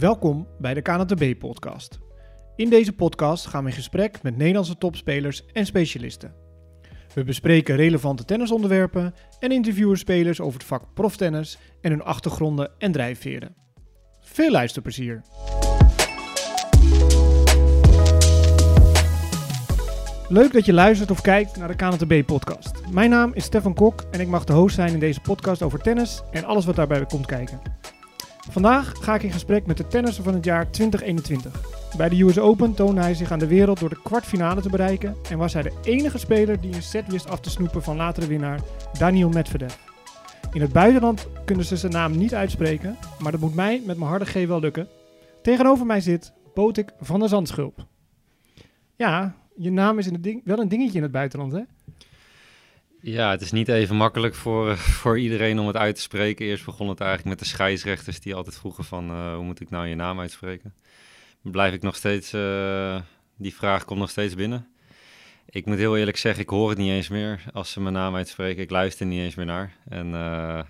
Welkom bij de KNTB-podcast. In deze podcast gaan we in gesprek met Nederlandse topspelers en specialisten. We bespreken relevante tennisonderwerpen en interviewen spelers over het vak proftennis en hun achtergronden en drijfveren. Veel luisterplezier! Leuk dat je luistert of kijkt naar de KNTB-podcast. Mijn naam is Stefan Kok en ik mag de host zijn in deze podcast over tennis en alles wat daarbij komt kijken. Vandaag ga ik in gesprek met de tennisser van het jaar 2021. Bij de US Open toonde hij zich aan de wereld door de kwartfinale te bereiken en was hij de enige speler die een set wist af te snoepen van latere winnaar Daniel Medvedev. In het buitenland kunnen ze zijn naam niet uitspreken, maar dat moet mij met mijn harde G wel lukken. Tegenover mij zit Botik van der Zandschulp. Ja, je naam is in het ding, wel een dingetje in het buitenland, hè? Ja, het is niet even makkelijk voor, voor iedereen om het uit te spreken. Eerst begon het eigenlijk met de scheidsrechters die altijd vroegen van uh, hoe moet ik nou je naam uitspreken. Blijf ik nog steeds, uh, die vraag komt nog steeds binnen. Ik moet heel eerlijk zeggen, ik hoor het niet eens meer als ze mijn naam uitspreken. Ik luister niet eens meer naar. En uh,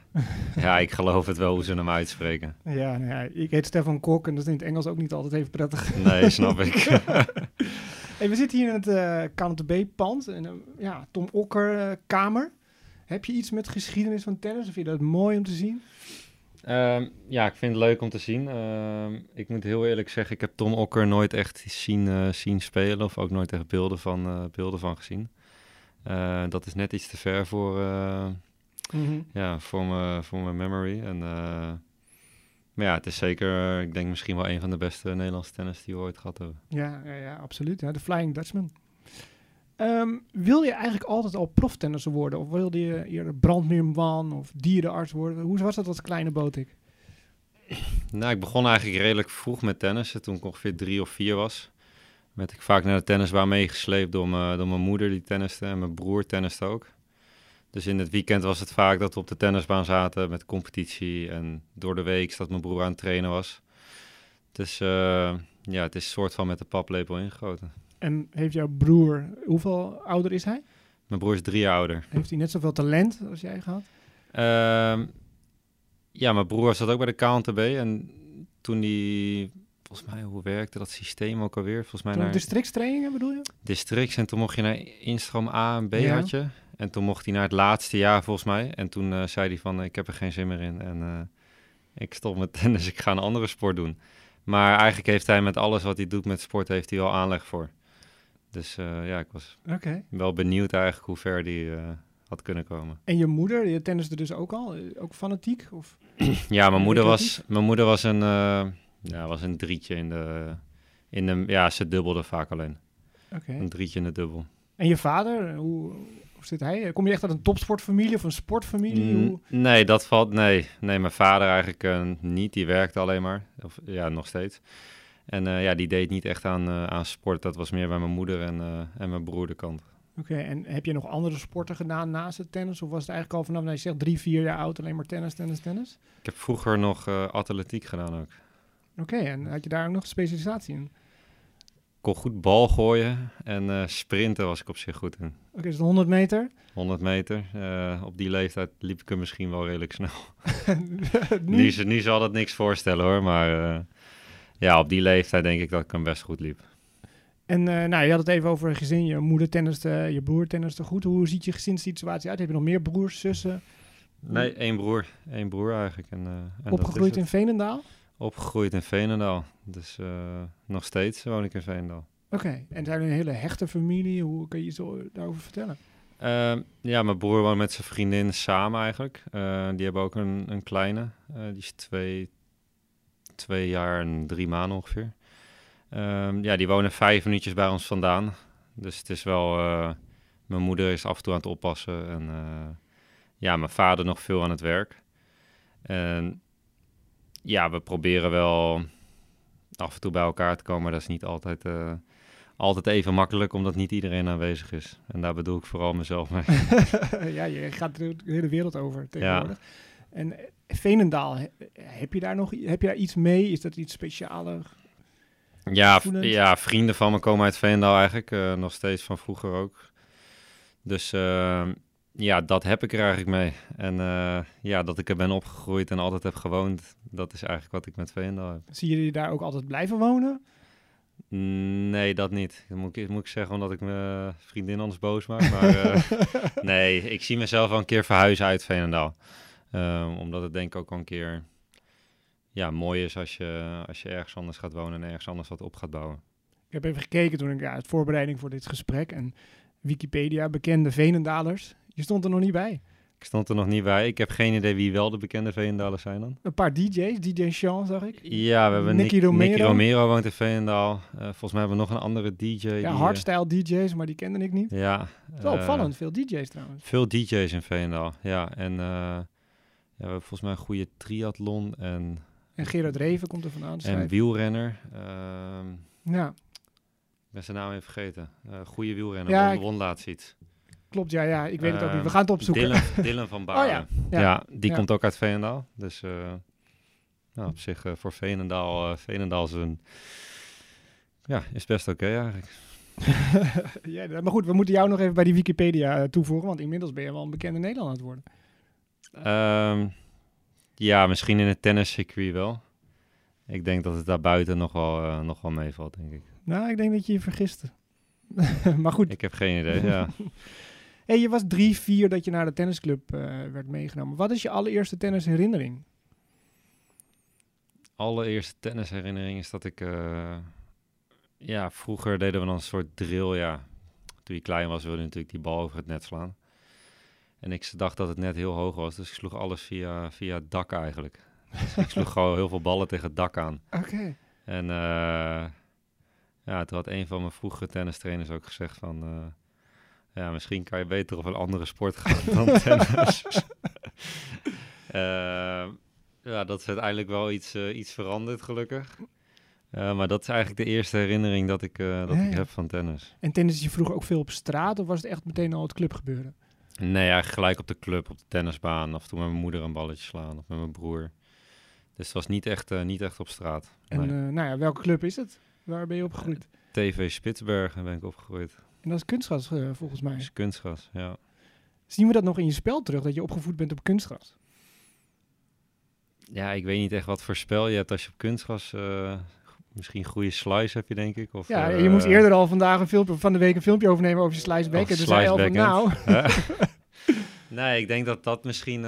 ja, ik geloof het wel hoe ze hem uitspreken. Ja, nou ja, ik heet Stefan Kok en dat is in het Engels ook niet altijd even prettig. Nee, snap ik. Hey, we zitten hier in het uh, KNTB-pand, in een ja, Tom Okker-kamer. Heb je iets met geschiedenis van tennis? Of vind je dat mooi om te zien? Um, ja, ik vind het leuk om te zien. Uh, ik moet heel eerlijk zeggen, ik heb Tom Okker nooit echt zien, uh, zien spelen. Of ook nooit echt beelden van, uh, beelden van gezien. dat is net iets te ver voor, mm -hmm. ja, voor, me, voor mijn memory. En maar ja, het is zeker, ik denk misschien wel een van de beste Nederlandse tennis die we ooit gehad hebben. Ja, ja, ja absoluut. Ja, de Flying Dutchman. Um, wil je eigenlijk altijd al proftennisser worden? Of wilde je eerder brandweerman of dierenarts worden? Hoe was dat als kleine botik? Nou, ik begon eigenlijk redelijk vroeg met tennissen, toen ik ongeveer drie of vier was. Werd ik vaak naar de tennisbaan meegesleept door, door mijn moeder die tenniste en mijn broer tenniste ook. Dus in het weekend was het vaak dat we op de tennisbaan zaten met competitie. En door de week dat mijn broer aan het trainen was. Dus uh, ja, het is een soort van met de paplepel ingegoten. En heeft jouw broer, hoeveel ouder is hij? Mijn broer is drie jaar ouder. Heeft hij net zoveel talent als jij gehad? Uh, ja, mijn broer zat ook bij de KNTB. En toen hij volgens mij, hoe werkte dat systeem ook alweer? Volgens mij toen naar... Districtstrainingen bedoel je? Districts en toen mocht je naar instroom A en B ja. had je. En toen mocht hij naar het laatste jaar volgens mij. En toen uh, zei hij van, ik heb er geen zin meer in. En uh, ik stop met tennis, ik ga een andere sport doen. Maar eigenlijk heeft hij met alles wat hij doet met sport, heeft hij wel aanleg voor. Dus uh, ja, ik was okay. wel benieuwd eigenlijk hoe ver die had kunnen komen. En je moeder, je tenniste dus ook al? Ook fanatiek? Of ja, mijn moeder, was, mijn moeder was een, ja, was een drietje in de, in de... Ja, ze dubbelde vaak alleen. Okay. Een drietje in de dubbel. En je vader, hoe, zit hij? Kom je echt uit een topsportfamilie of een sportfamilie? Mm, nee, dat valt. Nee, nee mijn vader eigenlijk uh, niet. Die werkte alleen maar. Of ja, nog steeds. En uh, ja, die deed niet echt aan, uh, aan sport. Dat was meer bij mijn moeder en, en mijn broer de kant. Oké, okay, en heb je nog andere sporten gedaan naast het tennis? Of was het eigenlijk al vanaf, nou, je zegt drie, vier jaar oud, alleen maar tennis, tennis, tennis? Ik heb vroeger nog atletiek gedaan ook. Oké, okay, en had je daar ook nog specialisatie in? Kon goed bal gooien en uh, sprinten was ik op zich goed in. Oké, okay, dus 100 meter? 100 meter. Uh, op die leeftijd liep ik er misschien wel redelijk snel. nu? nu? Nu zal dat niks voorstellen hoor, maar uh, ja, op die leeftijd denk ik dat ik hem best goed liep. En nou, je had het even over gezin, je moeder tenniste, je broer tenniste goed. Hoe ziet je gezinssituatie uit? Heb je nog meer broers, zussen? Nee, één broer. Één broer eigenlijk. En, en Opgegroeid in Veenendaal? Opgegroeid in Veenendaal. Dus uh, nog steeds woon ik in Veenendaal. Oké, okay. en zijn een hele hechte familie? Hoe kun je je zo daarover vertellen? Uh, ja, mijn broer woont met zijn vriendin samen eigenlijk. Uh, die hebben ook een, een kleine. Uh, die is twee, twee jaar en drie maanden ongeveer. Ehm, ja, die wonen vijf minuutjes bij ons vandaan. Dus het is wel... mijn moeder is af en toe aan het oppassen. En ja, mijn vader nog veel aan het werk. En ja, we proberen wel af en toe bij elkaar te komen. Maar dat is niet altijd, uh, altijd even makkelijk, omdat niet iedereen aanwezig is. En daar bedoel ik vooral mezelf mee. ja, je gaat de hele wereld over tegenwoordig. Ja. En eh, Veenendaal, heb je daar nog heb je daar iets mee? Is dat iets specialer? Ja, ja, vrienden van me komen uit Veenendaal eigenlijk. Uh, nog steeds van vroeger ook. Dus uh, ja, dat heb ik er eigenlijk mee. En eh, ja, dat ik er ben opgegroeid en altijd heb gewoond, dat is eigenlijk wat ik met Veendal heb. Zie je je daar ook altijd blijven wonen? Nee, dat niet. Dat moet ik, moet ik zeggen omdat ik mijn vriendin anders boos maak. Maar eh, nee, ik zie mezelf wel een keer verhuizen uit Veenendaal. Ehm, omdat het denk ik ook wel een keer ja, mooi is als je, als je ergens anders gaat wonen en ergens anders wat op gaat bouwen. Ik heb even gekeken toen ik ja, het voorbereiding voor dit gesprek en Wikipedia, bekende Venendalers. Je stond er nog niet bij. Ik stond er nog niet bij. Ik heb geen idee wie wel de bekende Veenendalers zijn dan. Een paar DJ's, DJ Sean zag ik. Ja, we hebben Nicky Nick- Romero. Nicky Romero woont in Veenendaal. Eh, volgens mij hebben we nog een andere DJ. Ja, eh, hardstyle DJ's, maar die kende ik niet. Ja. Wel eh, opvallend, veel DJ's trouwens. Veel DJ's in Veenendaal, ja. En eh, ja, we hebben volgens mij een goede triathlon en, En Gerard Reven komt er vandaan. en wielrenner. Ehm, Ja, ik ben zijn naam even vergeten. Eh goede wielrenner, Ja, won, ik- won laatst iets. Klopt. Ja, ja, ik weet het ook niet. We Ehm, gaan het opzoeken. Dylan, Dylan van Baarle. Oh ja, ja. ja. die Ja. komt ook uit Veenendaal. Dus eh, nou, op zich eh, voor Veenendaal, eh Veenendaal is een... Ja, is best oké eigenlijk. ja, maar goed, we moeten jou nog even bij die Wikipedia toevoegen, want inmiddels ben je wel een bekende Nederlander aan het worden. Ehm, ja, misschien in het tenniscircuit wel. Ik denk dat het daar buiten nog wel, nog wel meevalt, denk ik. Nou, ik denk dat je je vergiste. maar goed, Ik heb geen idee, ja. Hey, je was drie, vier dat je naar de tennisclub eh, werd meegenomen. Wat is je allereerste tennisherinnering? Allereerste tennisherinnering is dat ik... eh, ja, vroeger deden we dan een soort drill, ja. Toen je klein was wilde je natuurlijk die bal over het net slaan. En ik dacht dat het net heel hoog was, dus ik sloeg alles via, via het dak eigenlijk. Dus ik sloeg gewoon heel veel ballen tegen het dak aan. Oké. En eh, ja, toen had een van mijn vroegere tennistrainers ook gezegd van... ja, misschien kan je beter op een andere sport gaan dan tennis. Eh, ja, dat is uiteindelijk wel iets, eh, iets veranderd, gelukkig. Eh, maar dat is eigenlijk de eerste herinnering dat ik, dat Ja, ik ja. heb van tennis. En tennis je vroeger ook veel op straat of was het echt meteen al het clubgebeuren? Nee, eigenlijk gelijk op de club, op de tennisbaan. Af en toe met mijn moeder een balletje slaan of met mijn broer. Dus het was niet echt, niet echt op straat. En Nee. nou ja, welke club is het? Waar ben je opgegroeid? TV Spitsbergen ben ik opgegroeid. En dat is kunstgras eh, volgens mij. Dat is kunstgras, ja. Zien we dat nog in je spel terug, dat je opgevoed bent op kunstgras? Ja, ik weet niet echt wat voor spel je hebt als je op kunstgras... eh, misschien goede slice heb je, denk ik. Of, Ja, eh, je moest eerder al vandaag een filmpje van de week een filmpje overnemen over je slice. Of Dus je al van slice nou, nee, ik denk dat dat misschien...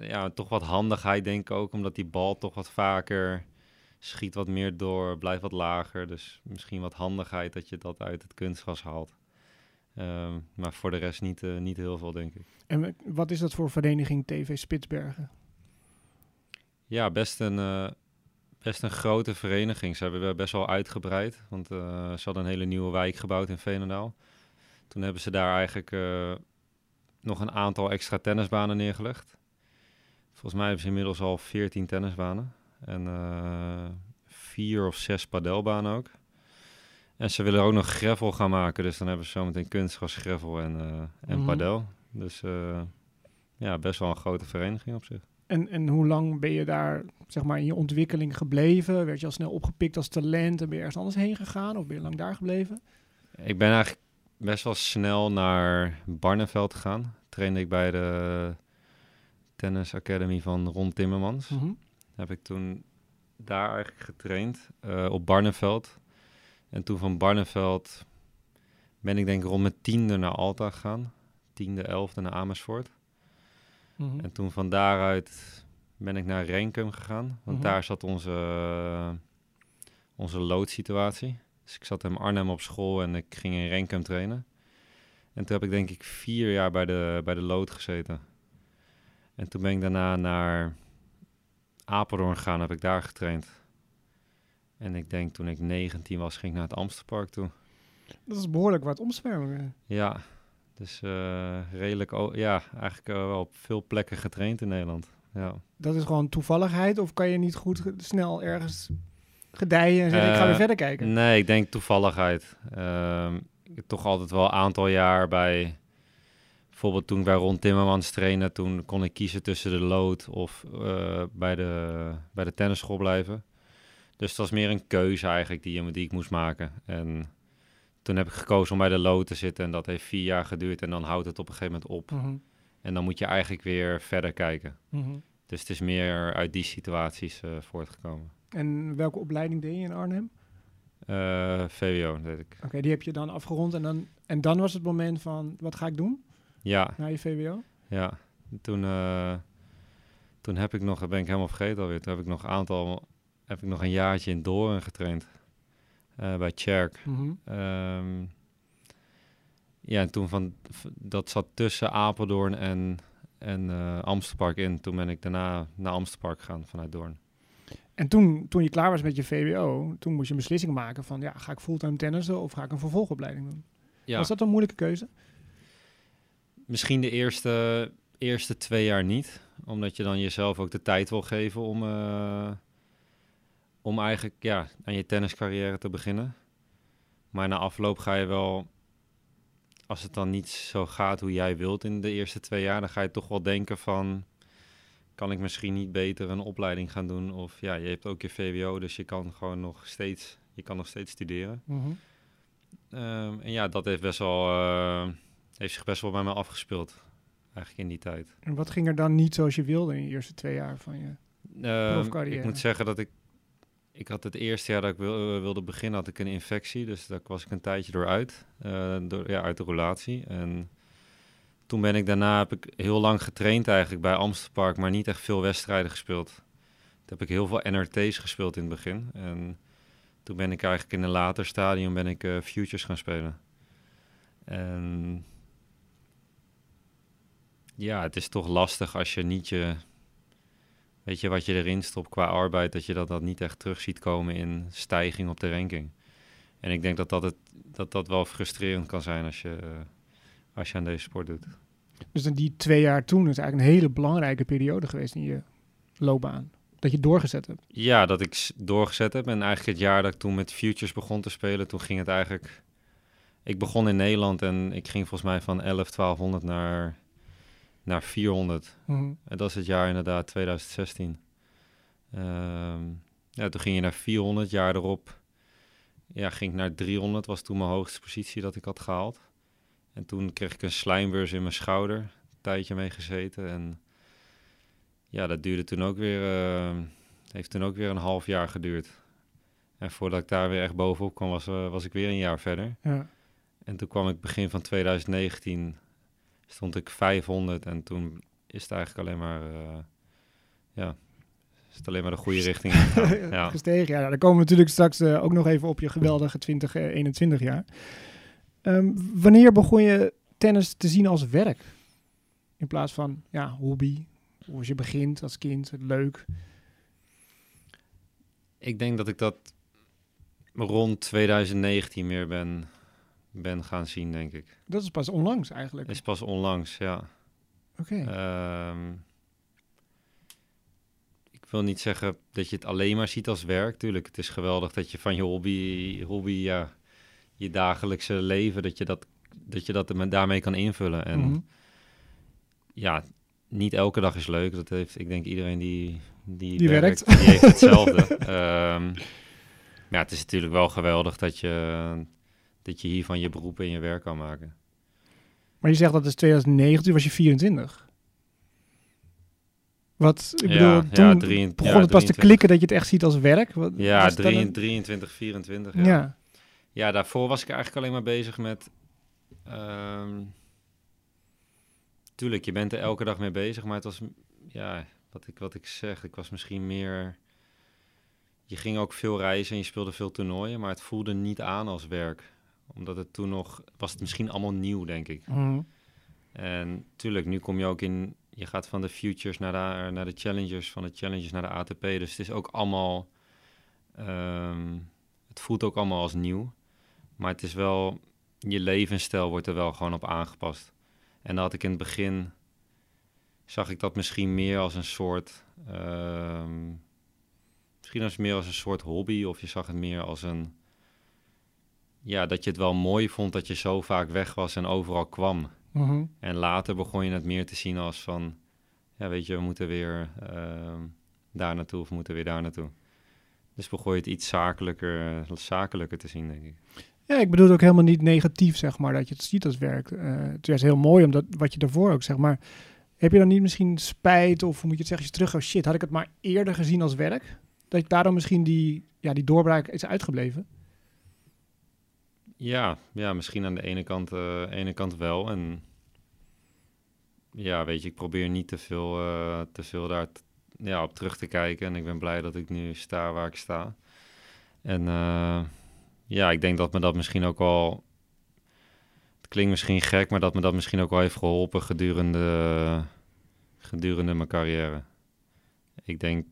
ja, toch wat handigheid, denk ik ook. Omdat die bal toch wat vaker schiet wat meer door, blijft wat lager. Dus misschien wat handigheid dat je dat uit het kunstgras haalt. Ehm, maar voor de rest niet, eh, niet heel veel, denk ik. En wat is dat voor vereniging TV Spitsbergen? Ja, best een, eh, best een grote vereniging. Ze hebben best wel uitgebreid, want eh, ze hadden een hele nieuwe wijk gebouwd in Veenendaal. Toen hebben ze daar eigenlijk nog een aantal extra tennisbanen neergelegd. Volgens mij hebben ze inmiddels al 14 tennisbanen en eh, vier of zes padelbanen ook. En ze willen ook nog gravel gaan maken, dus dan hebben ze zometeen kunstgras, gravel en, eh en Mhm. padel. Dus eh, ja, best wel een grote vereniging op zich. En, en hoe lang ben je daar zeg maar, in je ontwikkeling gebleven? Werd je al snel opgepikt als talent en ben je ergens anders heen gegaan? Of ben je lang daar gebleven? Ik ben eigenlijk best wel snel naar Barneveld gegaan. Trainde ik bij de Tennis Academy van Ron Timmermans. Mhm. Heb ik toen daar eigenlijk getraind eh, op Barneveld. En toen van Barneveld ben ik denk ik rond mijn tiende naar Alta gegaan. Tiende, elfde naar Amersfoort. Mhm. En toen van daaruit ben ik naar Renkum gegaan. Want Mhm. daar zat onze, onze loodsituatie. Dus ik zat in Arnhem op school en ik ging in Renkum trainen. En toen heb ik denk ik vier jaar bij de, bij de lood gezeten. En toen ben ik daarna naar Apeldoorn gegaan, heb ik daar getraind. En ik denk toen ik 19 was, ging ik naar het Amsterpark toe. Dat is behoorlijk wat omzwervingen. Ja, dus eh, redelijk, ja, eigenlijk eh, wel op veel plekken getraind in Nederland. Ja. Dat is gewoon toevalligheid of kan je niet goed snel ergens gedijen en zeggen ik ga Eh, weer verder kijken? Nee, ik denk toevalligheid. Ehm, ik heb toch altijd wel een aantal jaar bij... Bijvoorbeeld toen ik bij Ron Timmermans trainde, toen kon ik kiezen tussen de lood of eh, bij, de, bij de tennisschool blijven. Dus dat was meer een keuze eigenlijk die, die ik moest maken. En toen heb ik gekozen om bij de lood te zitten en dat heeft vier jaar geduurd en dan houdt het op een gegeven moment op. Mhm. En dan moet je eigenlijk weer verder kijken. Mhm. Dus het is meer uit die situaties eh, voortgekomen. En welke opleiding deed je in Arnhem? Eh, VWO, deed ik. Oké, die heb je dan afgerond en dan, en dan was het moment van, wat ga ik doen Ja, na je VWO? ja. Toen, eh, toen heb ik nog, ben ik helemaal vergeten alweer, toen heb ik nog een aantal, heb ik nog een jaartje in Doorn getraind. eh, bij Cherk. Mhm. Ehm, ja, en toen van, dat zat tussen Apeldoorn en, en eh, Amstelpark in. Toen ben ik daarna naar Amstelpark gegaan vanuit Doorn. En toen, toen je klaar was met je VWO, toen moest je een beslissing maken van, ja, ga ik fulltime tennissen of ga ik een vervolgopleiding doen? Ja, Was dat een moeilijke keuze? Misschien de eerste, eerste twee jaar niet. Omdat je dan jezelf ook de tijd wil geven om, eh, om eigenlijk ja, aan je tenniscarrière te beginnen. Maar na afloop ga je wel, als het dan niet zo gaat hoe jij wilt in de eerste twee jaar, dan ga je toch wel denken van, kan ik misschien niet beter een opleiding gaan doen? Of ja, je hebt ook je VWO, dus je kan gewoon nog steeds, je kan nog steeds studeren. Mhm. Ehm, en ja, dat heeft best wel, eh, heeft zich best wel bij me afgespeeld, eigenlijk in die tijd. En wat ging er dan niet zoals je wilde in je eerste twee jaar van je? Ehm, Profcarrière. ik moet zeggen dat ik, ik had het eerste jaar dat ik wil- eh, wilde beginnen, had ik een infectie, dus daar was ik een tijdje door uit, eh, door, ja, uit de relatie. En toen ben ik daarna, heb ik heel lang getraind eigenlijk bij Amstelpark, maar niet echt veel wedstrijden gespeeld. Toen heb ik heel veel NRT's gespeeld in het begin. En toen ben ik eigenlijk in een later stadium ben ik eh, futures gaan spelen. En ja, het is toch lastig als je niet je, weet je, wat je erin stopt qua arbeid, dat je dat, dat niet echt terug ziet komen in stijging op de ranking. En ik denk dat dat, het, dat, dat wel frustrerend kan zijn als je, eh, als je aan deze sport doet. Dus dan die twee jaar toen is eigenlijk een hele belangrijke periode geweest in je loopbaan. Dat je doorgezet hebt. Ja, dat ik doorgezet heb. En eigenlijk het jaar dat ik toen met Futures begon te spelen, toen ging het eigenlijk... Ik begon in Nederland en ik ging volgens mij van 11, 1200 naar, naar 400. Mhm. En dat is het jaar inderdaad 2016. Ehm, ja, toen ging je naar 400, jaar erop ja, ging ik naar 300, was toen mijn hoogste positie dat ik had gehaald. En toen kreeg ik een slijmbeurs in mijn schouder, een tijdje mee gezeten. En ja, dat duurde toen ook weer, eh, heeft toen ook weer een half jaar geduurd. En voordat ik daar weer echt bovenop kwam, was, eh, was ik weer een jaar verder. Ja. En toen kwam ik begin van 2019, stond ik 500 en toen is het eigenlijk alleen maar, eh, ja, is het alleen maar de goede richting ja. Gestegen. Ja, daar komen we natuurlijk straks eh, ook nog even op je geweldige 2021 jaar. Ehm, wanneer begon je tennis te zien als werk? In plaats van ja, hobby. Hoe als je begint als kind, leuk. Ik denk dat ik dat rond 2019 meer ben, ben gaan zien, denk ik. Dat is pas onlangs eigenlijk. Is pas onlangs, ja. Oké. Ehm, ik wil niet zeggen dat je het alleen maar ziet als werk. Tuurlijk, het is geweldig dat je van je hobby, hobby ja, je dagelijkse leven, dat je dat, dat je dat daarmee kan invullen. En Mhm. ja, niet elke dag is leuk. Dat heeft, ik denk iedereen die, die, Die werkt. die heeft hetzelfde. Ehm, maar ja, het is natuurlijk wel geweldig dat je, dat je hiervan je beroep en je werk kan maken. Maar je zegt dat is 2019, toen was je 24. Wat, ik Ja, bedoel, ja, toen drie- begon ja, het pas te 23. klikken dat je het echt ziet als werk. Wat, Ja, was het dan drie- een- 23, 24. ja. Ja. ja. daarvoor was ik eigenlijk alleen maar bezig met... ehm, tuurlijk, je bent er elke dag mee bezig, maar het was... Ja, wat ik, wat ik zeg, ik was misschien meer... Je ging ook veel reizen en je speelde veel toernooien, maar het voelde niet aan als werk. Omdat het toen nog... Was het misschien allemaal nieuw, denk ik. Mhm. En tuurlijk, nu kom je ook in... Je gaat van de futures naar de, naar de challengers, van de challengers naar de ATP. Dus het is ook allemaal... ehm, het voelt ook allemaal als nieuw. Maar het is wel... Je levensstijl wordt er wel gewoon op aangepast. En dat had ik in het begin... Zag ik dat misschien meer als een soort... ehm, misschien als meer als een soort hobby. Of je zag het meer als een... Ja, dat je het wel mooi vond dat je zo vaak weg was en overal kwam. Mhm. En later begon je het meer te zien als van, ja weet je, we moeten weer ehm, daar naartoe of we moeten weer daar naartoe. Dus begon je het iets zakelijker, zakelijker te zien, denk ik. Ja, ik bedoel het ook helemaal niet negatief, zeg maar, dat je het ziet als werk. Eh, het is heel mooi, omdat wat je daarvoor ook, zeg maar, Heb je dan niet misschien spijt of hoe moet je het zeggen, als je terug gaat, shit, had ik het maar eerder gezien als werk? Dat je daarom misschien die, ja, die doorbraak is uitgebleven? Ja, ja, misschien aan de ene kant, eh, ene kant wel. En ja, weet je, ik probeer niet te veel, eh, te veel daar ja, op terug te kijken. En ik ben blij dat ik nu sta waar ik sta. En eh, ja, ik denk dat me dat misschien ook wel... Het klinkt misschien gek, maar dat me dat misschien ook wel heeft geholpen gedurende, gedurende mijn carrière. Ik denk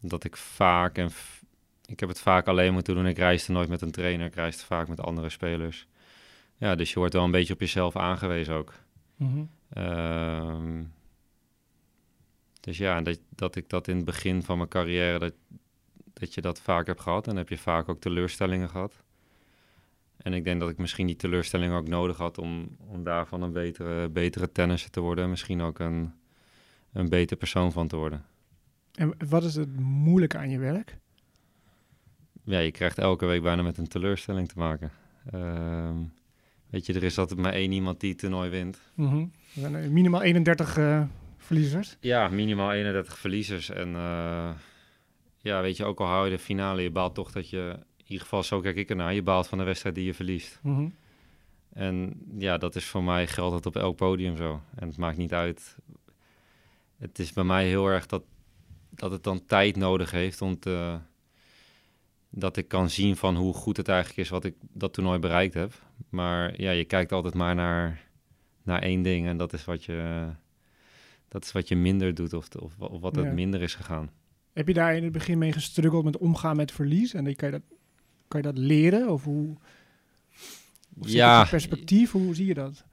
dat ik vaak en ik heb het vaak alleen moeten doen. Ik reisde nooit met een trainer. Ik reisde vaak met andere spelers. Ja, dus je wordt wel een beetje op jezelf aangewezen ook. Mhm. Ehm, dus ja, dat, dat ik dat in het begin van mijn carrière, dat, dat je dat vaak hebt gehad. En heb je vaak ook teleurstellingen gehad. En ik denk dat ik misschien die teleurstellingen ook nodig had om, om daarvan een betere, betere tennisser te worden. En misschien ook een, een beter persoon van te worden. En wat is het moeilijke aan je werk? Ja, je krijgt elke week bijna met een teleurstelling te maken. Ehm, weet je, er is altijd maar één iemand die het toernooi wint. Mhm. Er zijn minimaal 31 eh, verliezers. Ja, minimaal 31 verliezers. En eh, ja, weet je, ook al hou je de finale, je baalt toch dat je... In ieder geval, zo kijk ik ernaar. Je baalt van de wedstrijd die je verliest. Mhm. En ja, dat is voor mij geldt dat op elk podium zo. En het maakt niet uit. Het is bij mij heel erg dat, dat het dan tijd nodig heeft om te, dat ik kan zien van hoe goed het eigenlijk is wat ik dat toernooi bereikt heb. Maar ja, je kijkt altijd maar naar, naar één ding en dat is wat je, dat is wat je minder doet of, of, of wat het Ja. minder is gegaan. Heb je daar in het begin mee gestruggeld met omgaan met verlies? En kan je dat, kan je dat leren? Of hoe? Of Ja. perspectief? Hoe zie je dat?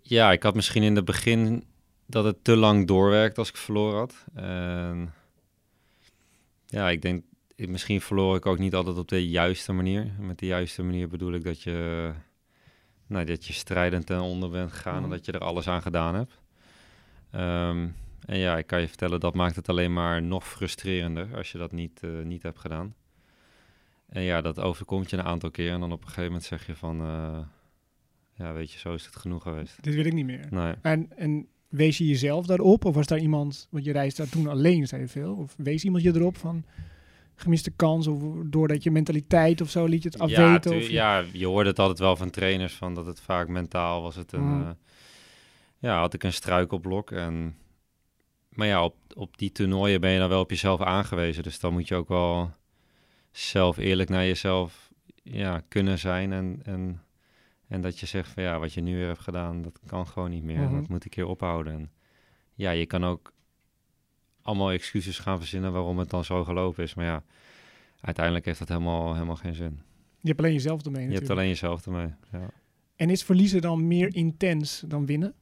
Ja, ik had misschien in het begin dat het te lang doorwerkt als ik verloren had. En ja, ik denk, misschien verloor ik ook niet altijd op de juiste manier. Met de juiste manier bedoel ik dat je, nou, dat je strijdend ten onder bent gegaan Mhm. en dat je er alles aan gedaan hebt. Ehm, en ja, ik kan je vertellen, dat maakt het alleen maar nog frustrerender als je dat niet, eh, niet hebt gedaan. En ja, dat overkomt je een aantal keer en dan op een gegeven moment zeg je van, eh, ja, weet je, zo is het genoeg geweest. Dit wil ik niet meer. Nee. En, en wees je jezelf daarop? Of was daar iemand, want je reisde daar toen alleen, zei je veel. Of wees iemand je erop van gemiste kans? Of doordat je mentaliteit of zo liet je het ja, afweten? tu- of je- ja, je hoorde het altijd wel van trainers, van dat het vaak mentaal was. Het een, Mhm. eh, ja, had ik een struikelblok. En, maar ja, op, op die toernooien ben je dan wel op jezelf aangewezen. Dus dan moet je ook wel zelf eerlijk naar jezelf ja, kunnen zijn. En, en, en dat je zegt van ja, wat je nu weer hebt gedaan, dat kan gewoon niet meer. Mhm. Dat moet ik hier ophouden. En ja, je kan ook allemaal excuses gaan verzinnen waarom het dan zo gelopen is. Maar ja, uiteindelijk heeft dat helemaal, helemaal geen zin. Je hebt alleen jezelf ermee Je hebt natuurlijk. alleen jezelf ermee. Ja. En is verliezen dan meer intens dan winnen?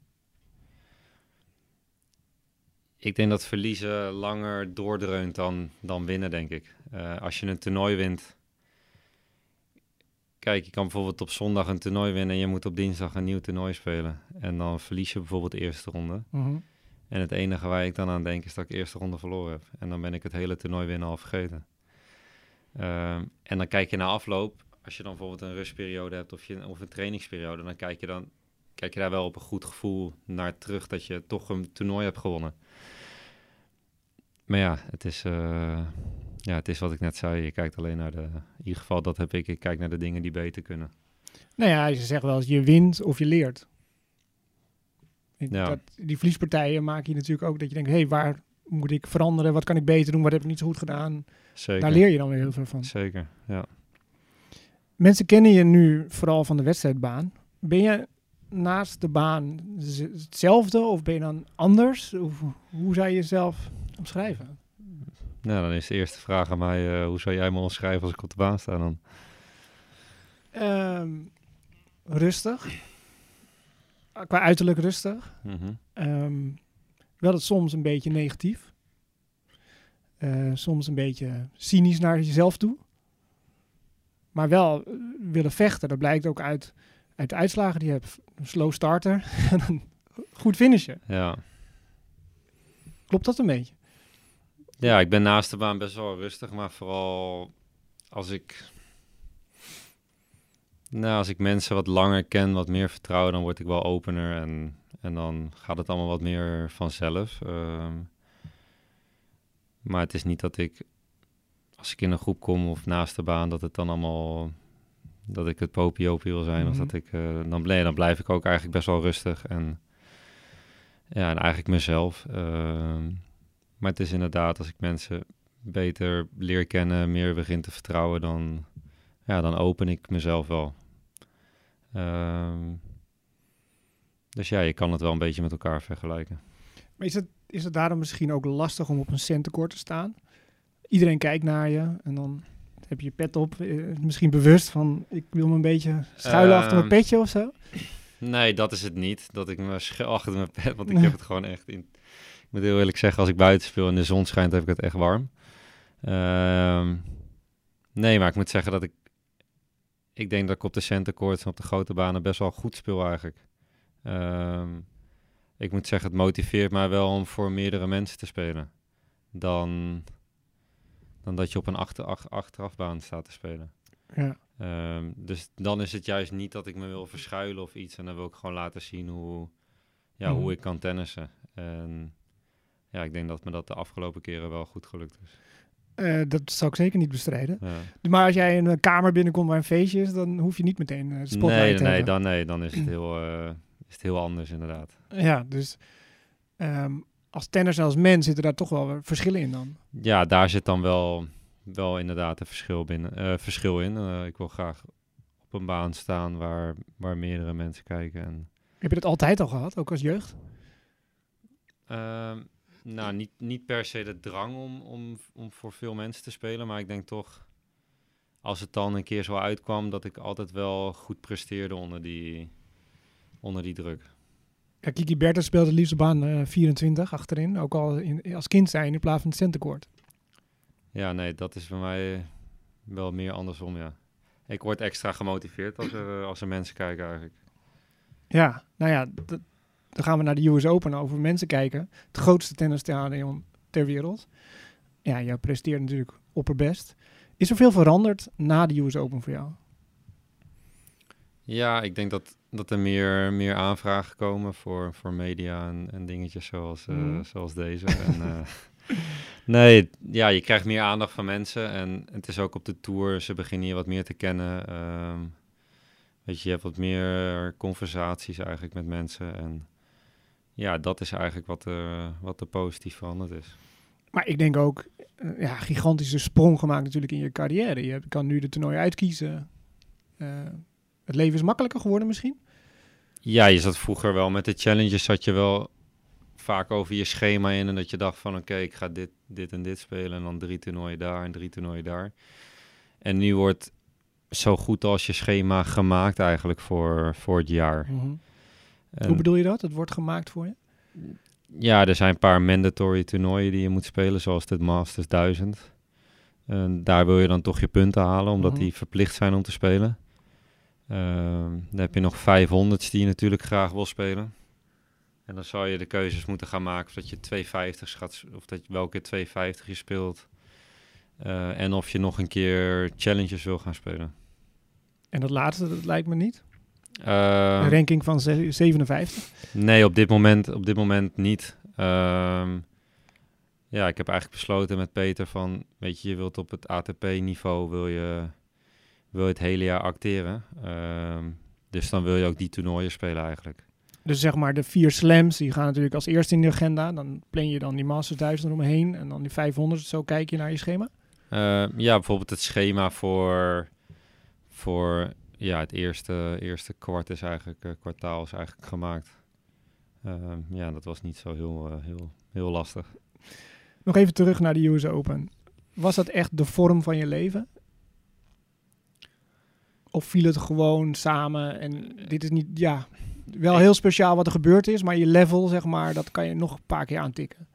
Ik denk dat verliezen langer doordreunt dan, dan winnen, denk ik. Eh, als je een toernooi wint. Kijk, je kan bijvoorbeeld op zondag een toernooi winnen en je moet op dinsdag een nieuw toernooi spelen. En dan verlies je bijvoorbeeld de eerste ronde. Mhm. En het enige waar ik dan aan denk is dat ik de eerste ronde verloren heb. En dan ben ik het hele toernooi winnen al vergeten. Ehm, en dan kijk je na afloop, als je dan bijvoorbeeld een rustperiode hebt of, je, of een trainingsperiode, dan kijk je, dan kijk je daar wel op een goed gevoel naar terug dat je toch een toernooi hebt gewonnen. Maar ja, het is, eh, ja, het is wat ik net zei. Je kijkt alleen naar de. In ieder geval, dat heb ik. Ik kijk naar de dingen die beter kunnen. Nou ja, je zegt wel eens je wint of je leert. Ja. Dat, die verliespartijen maken je natuurlijk ook dat je denkt, hé, hey, waar moet ik veranderen? Wat kan ik beter doen? Wat heb ik niet zo goed gedaan? Zeker. Daar leer je dan weer heel veel van. Zeker. Ja. Mensen kennen je nu vooral van de wedstrijdbaan. Ben je naast de baan hetzelfde of ben je dan anders? Of hoe zou je jezelf omschrijven? Nou, dan is de eerste vraag aan mij: eh, hoe zou jij me omschrijven als ik op de baan sta dan? Ehm, rustig. Qua uiterlijk rustig. Mhm. Ehm, wel het soms een beetje negatief. Eh, soms een beetje cynisch naar jezelf toe. Maar wel eh, willen vechten. Dat blijkt ook uit, uit de uitslagen die je hebt. Een slow starter en dan goed finishen. Ja. Klopt dat een beetje? ja, ik ben naast de baan best wel rustig, maar vooral als ik. Nou, als ik mensen wat langer ken, wat meer vertrouw, dan word ik wel opener en, en dan gaat het allemaal wat meer vanzelf. Ehm, maar het is niet dat ik, als ik in een groep kom of naast de baan, dat het dan allemaal, dat ik het popiopie wil zijn. Of Mhm. dat ik, eh, dan, nee, dan blijf ik ook eigenlijk best wel rustig en, ja, en eigenlijk mezelf. Ehm, maar het is inderdaad, als ik mensen beter leer kennen, meer begin te vertrouwen, dan, ja, dan open ik mezelf wel. Ehm, dus ja, je kan het wel een beetje met elkaar vergelijken. Maar is het, is het daarom misschien ook lastig om op een centekort te staan? Iedereen kijkt naar je en dan heb je je pet op. eh, misschien bewust van, ik wil me een beetje schuilen achter mijn Ehm, petje of zo. Nee, dat is het niet. Dat ik me schuil achter mijn pet, want ik heb het gewoon echt in. Ik moet heel eerlijk zeggen, als ik buiten speel en de zon schijnt, heb ik het echt warm. Ehm, nee, maar ik moet zeggen dat ik. Ik denk dat ik op de centercourts en op de grote banen best wel goed speel eigenlijk. Ehm, ik moet zeggen, het motiveert mij wel om voor meerdere mensen te spelen. Dan, dan dat je op een achter, ach- achterafbaan staat te spelen. Ja. Ehm, dus dan is het juist niet dat ik me wil verschuilen of iets. En dan wil ik gewoon laten zien hoe, ja, Mhm. hoe ik kan tennissen. En ja, ik denk dat me dat de afgelopen keren wel goed gelukt is. Eh, dat zou ik zeker niet bestrijden. Ja. Maar als jij in een kamer binnenkomt waar een feestje is, dan hoef je niet meteen eh, de spotlight Nee, te nee, hebben. dan, nee, dan is het heel, eh, is het heel anders inderdaad. Ja, dus ehm, als tennis en als mens zitten daar toch wel verschillen in dan. Ja, daar zit dan wel, wel inderdaad een verschil, binnen, verschil in. Ik wil graag op een baan staan waar, waar meerdere mensen kijken. En, Heb je dat altijd al gehad, ook als jeugd? Ehm, nou, niet, niet per se de drang om, om, om voor veel mensen te spelen, maar ik denk toch, als het dan een keer zo uitkwam, dat ik altijd wel goed presteerde onder die, onder die druk. Ja, Kiki Bertens speelde het liefst op baan eh, 24 achterin, ook al in, als kind zijn in plaats van het centercourt. Ja, nee, dat is bij mij wel meer andersom, ja. Ik word extra gemotiveerd als er, eh, als er mensen kijken eigenlijk. Ja, nou ja, d- dan gaan we naar de US Open over mensen kijken. Het grootste tennisstadion ter wereld. Ja, jij presteert natuurlijk opperbest. Is er veel veranderd na de US Open voor jou? Ja, ik denk dat, dat er meer, meer aanvragen komen voor, voor media en, en dingetjes zoals, eh, Mhm. zoals deze. en, eh, nee, ja, je krijgt meer aandacht van mensen en het is ook op de tour. Ze beginnen je wat meer te kennen. ehm, weet je, je hebt wat meer conversaties eigenlijk met mensen. En ja, dat is eigenlijk wat, er wat er positief veranderd is. Maar ik denk ook, eh, ja, gigantische sprong gemaakt natuurlijk in je carrière. Je kan nu de toernooi uitkiezen. Eh, het leven is makkelijker geworden misschien? Ja, je zat vroeger wel met de challenges, zat je wel vaak over je schema in en dat je dacht van oké, ik ga dit, dit en dit spelen en dan drie toernooien daar en drie toernooien daar. En nu wordt zo goed als je schema gemaakt eigenlijk voor, voor het jaar. En Hoe bedoel je dat? Het wordt gemaakt voor je? ja, er zijn een paar mandatory toernooien die je moet spelen, zoals het Masters 1000. En daar wil je dan toch je punten halen, omdat Mhm. die verplicht zijn om te spelen. Ehm, dan heb je nog 500's die je natuurlijk graag wil spelen. En dan zou je de keuzes moeten gaan maken of dat je 250's gaat, of dat je welke 250 je speelt. Eh, en of je nog een keer challenges wil gaan spelen. En dat laatste, dat lijkt me niet. Ehm, Een ranking van ze- 57. Nee, op dit moment, op dit moment niet. Ehm, ja, ik heb eigenlijk besloten met Peter van, weet je, je wilt op het ATP-niveau wil je, wil je het hele jaar acteren. Ehm, dus dan wil je ook die toernooien spelen eigenlijk. Dus zeg maar de vier slams, die gaan natuurlijk als eerste in de agenda. Dan plan je dan die Masters 1000 eromheen. En dan die 500, zo kijk je naar je schema. Ja, bijvoorbeeld het schema voor, voor ja, het eerste, eerste kwart is eigenlijk, eh, kwartaal is eigenlijk gemaakt. Ehm, ja, dat was niet zo heel, eh, heel, heel lastig. Nog even terug naar de US Open. Was dat echt de vorm van je leven? Of viel het gewoon samen en dit is niet, ja, wel heel speciaal wat er gebeurd is, maar je level, zeg maar, dat kan je nog een paar keer aantikken.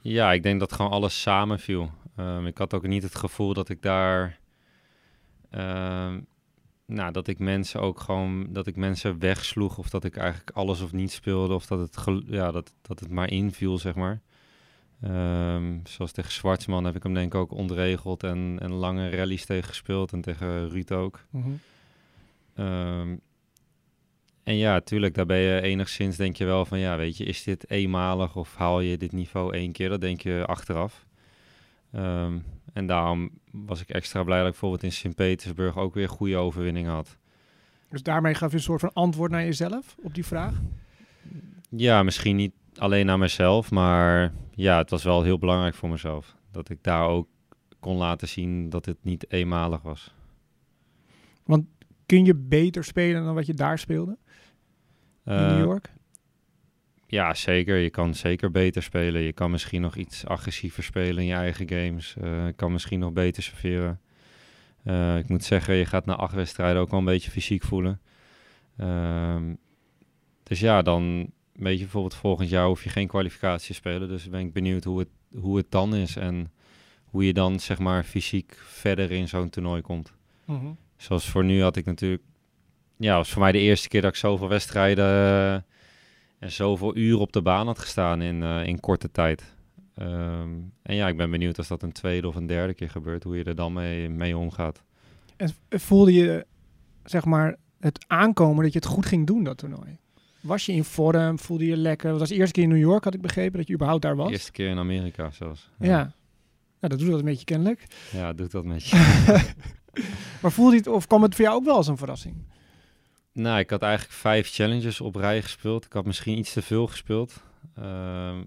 Ja, ik denk dat gewoon alles samenviel. Ehm ik had ook niet het gevoel dat ik daar. ehm, nou, dat ik mensen ook gewoon. dat ik mensen wegsloeg. of dat ik eigenlijk alles of niet speelde. of dat het, ja, dat, dat het maar inviel, zeg maar. Ehm, zoals tegen Zwartsman heb ik hem denk ik ook ontregeld. en, en lange rallies tegen gespeeld. en tegen Ruud ook. Ehm, en ja, tuurlijk, daar ben je enigszins, denk je wel van, ja, weet je, is dit eenmalig of haal je dit niveau één keer? Dat denk je achteraf. Ehm, en daarom was ik extra blij dat ik bijvoorbeeld in Sint-Petersburg ook weer goede overwinning had. Dus daarmee gaf je een soort van antwoord naar jezelf op die vraag? Ja, misschien niet alleen naar mezelf, maar ja, het was wel heel belangrijk voor mezelf. Dat ik daar ook kon laten zien dat het niet eenmalig was. Want kun je beter spelen dan wat je daar speelde in New Eh, York? Ja, zeker. Je kan zeker beter spelen. Je kan misschien nog iets agressiever spelen in je eigen games. Eh, je kan misschien nog beter serveren. Eh, ik moet zeggen, je gaat na acht wedstrijden ook wel een beetje fysiek voelen. Ehm, dus ja, dan weet je bijvoorbeeld volgend jaar hoef je geen kwalificatie te spelen. Dus ben ik benieuwd hoe het, hoe het dan is en hoe je dan zeg maar fysiek verder in zo'n toernooi komt. Mhm. Zoals voor nu had ik natuurlijk... Ja, was voor mij de eerste keer dat ik zoveel wedstrijden eh, en zoveel uren op de baan had gestaan in, eh, in korte tijd. Ehm, en ja, ik ben benieuwd als dat een tweede of een derde keer gebeurt, hoe je er dan mee, mee omgaat. En voelde je, zeg maar, het aankomen dat je het goed ging doen, dat toernooi? Was je in vorm? Voelde je lekker? Dat was de eerste keer in New York, had ik begrepen, dat je überhaupt daar was. De eerste keer in Amerika zelfs. Ja. Nou, dat doet dat een beetje kennelijk. Ja, doet dat met je. Maar voelde je het, of kwam het voor jou ook wel als een verrassing? Nou, ik had eigenlijk vijf challenges op rij gespeeld. Ik had misschien iets te veel gespeeld. Ehm,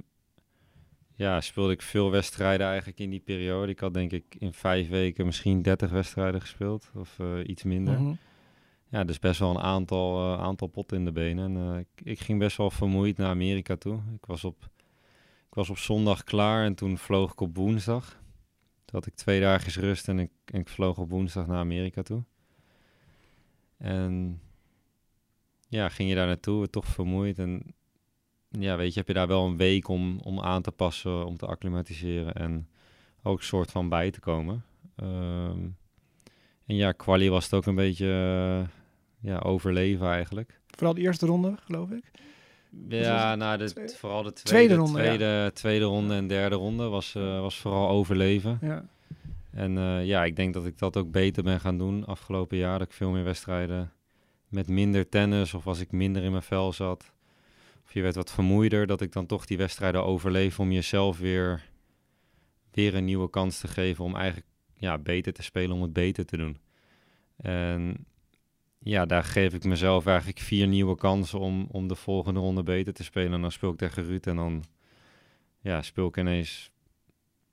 ja, speelde ik veel wedstrijden eigenlijk in die periode. Ik had denk ik in vijf weken misschien 30 wedstrijden gespeeld. Of eh, iets minder. Mhm. Ja, dus best wel een aantal, eh, aantal potten in de benen. En eh, ik, ik ging best wel vermoeid naar Amerika toe. Ik was, op, ik was op zondag klaar en toen vloog ik op woensdag. Toen had ik twee dagen rust en ik, en ik vloog op woensdag naar Amerika toe. En ja, ging je daar naartoe, toch vermoeid. En ja, weet je, heb je daar wel een week om, om aan te passen, om te acclimatiseren en ook soort van bij te komen. Ehm, en ja, quali was het ook een beetje eh, ja, overleven eigenlijk. Vooral de eerste ronde, geloof ik. Ja, nou, de, Tweede- vooral de tweede, tweede ronde, ja. tweede, tweede ronde en derde ronde was, eh, was vooral overleven. Ja. En eh, ja, ik denk dat ik dat ook beter ben gaan doen afgelopen jaar. Dat ik veel meer wedstrijden met minder tennis of als ik minder in mijn vel zat. Of je werd wat vermoeider, dat ik dan toch die wedstrijden overleef om jezelf weer, weer een nieuwe kans te geven om eigenlijk ja, beter te spelen, om het beter te doen. En ja, daar geef ik mezelf eigenlijk vier nieuwe kansen om, om de volgende ronde beter te spelen. En dan speel ik tegen Ruud en dan ja, speel ik ineens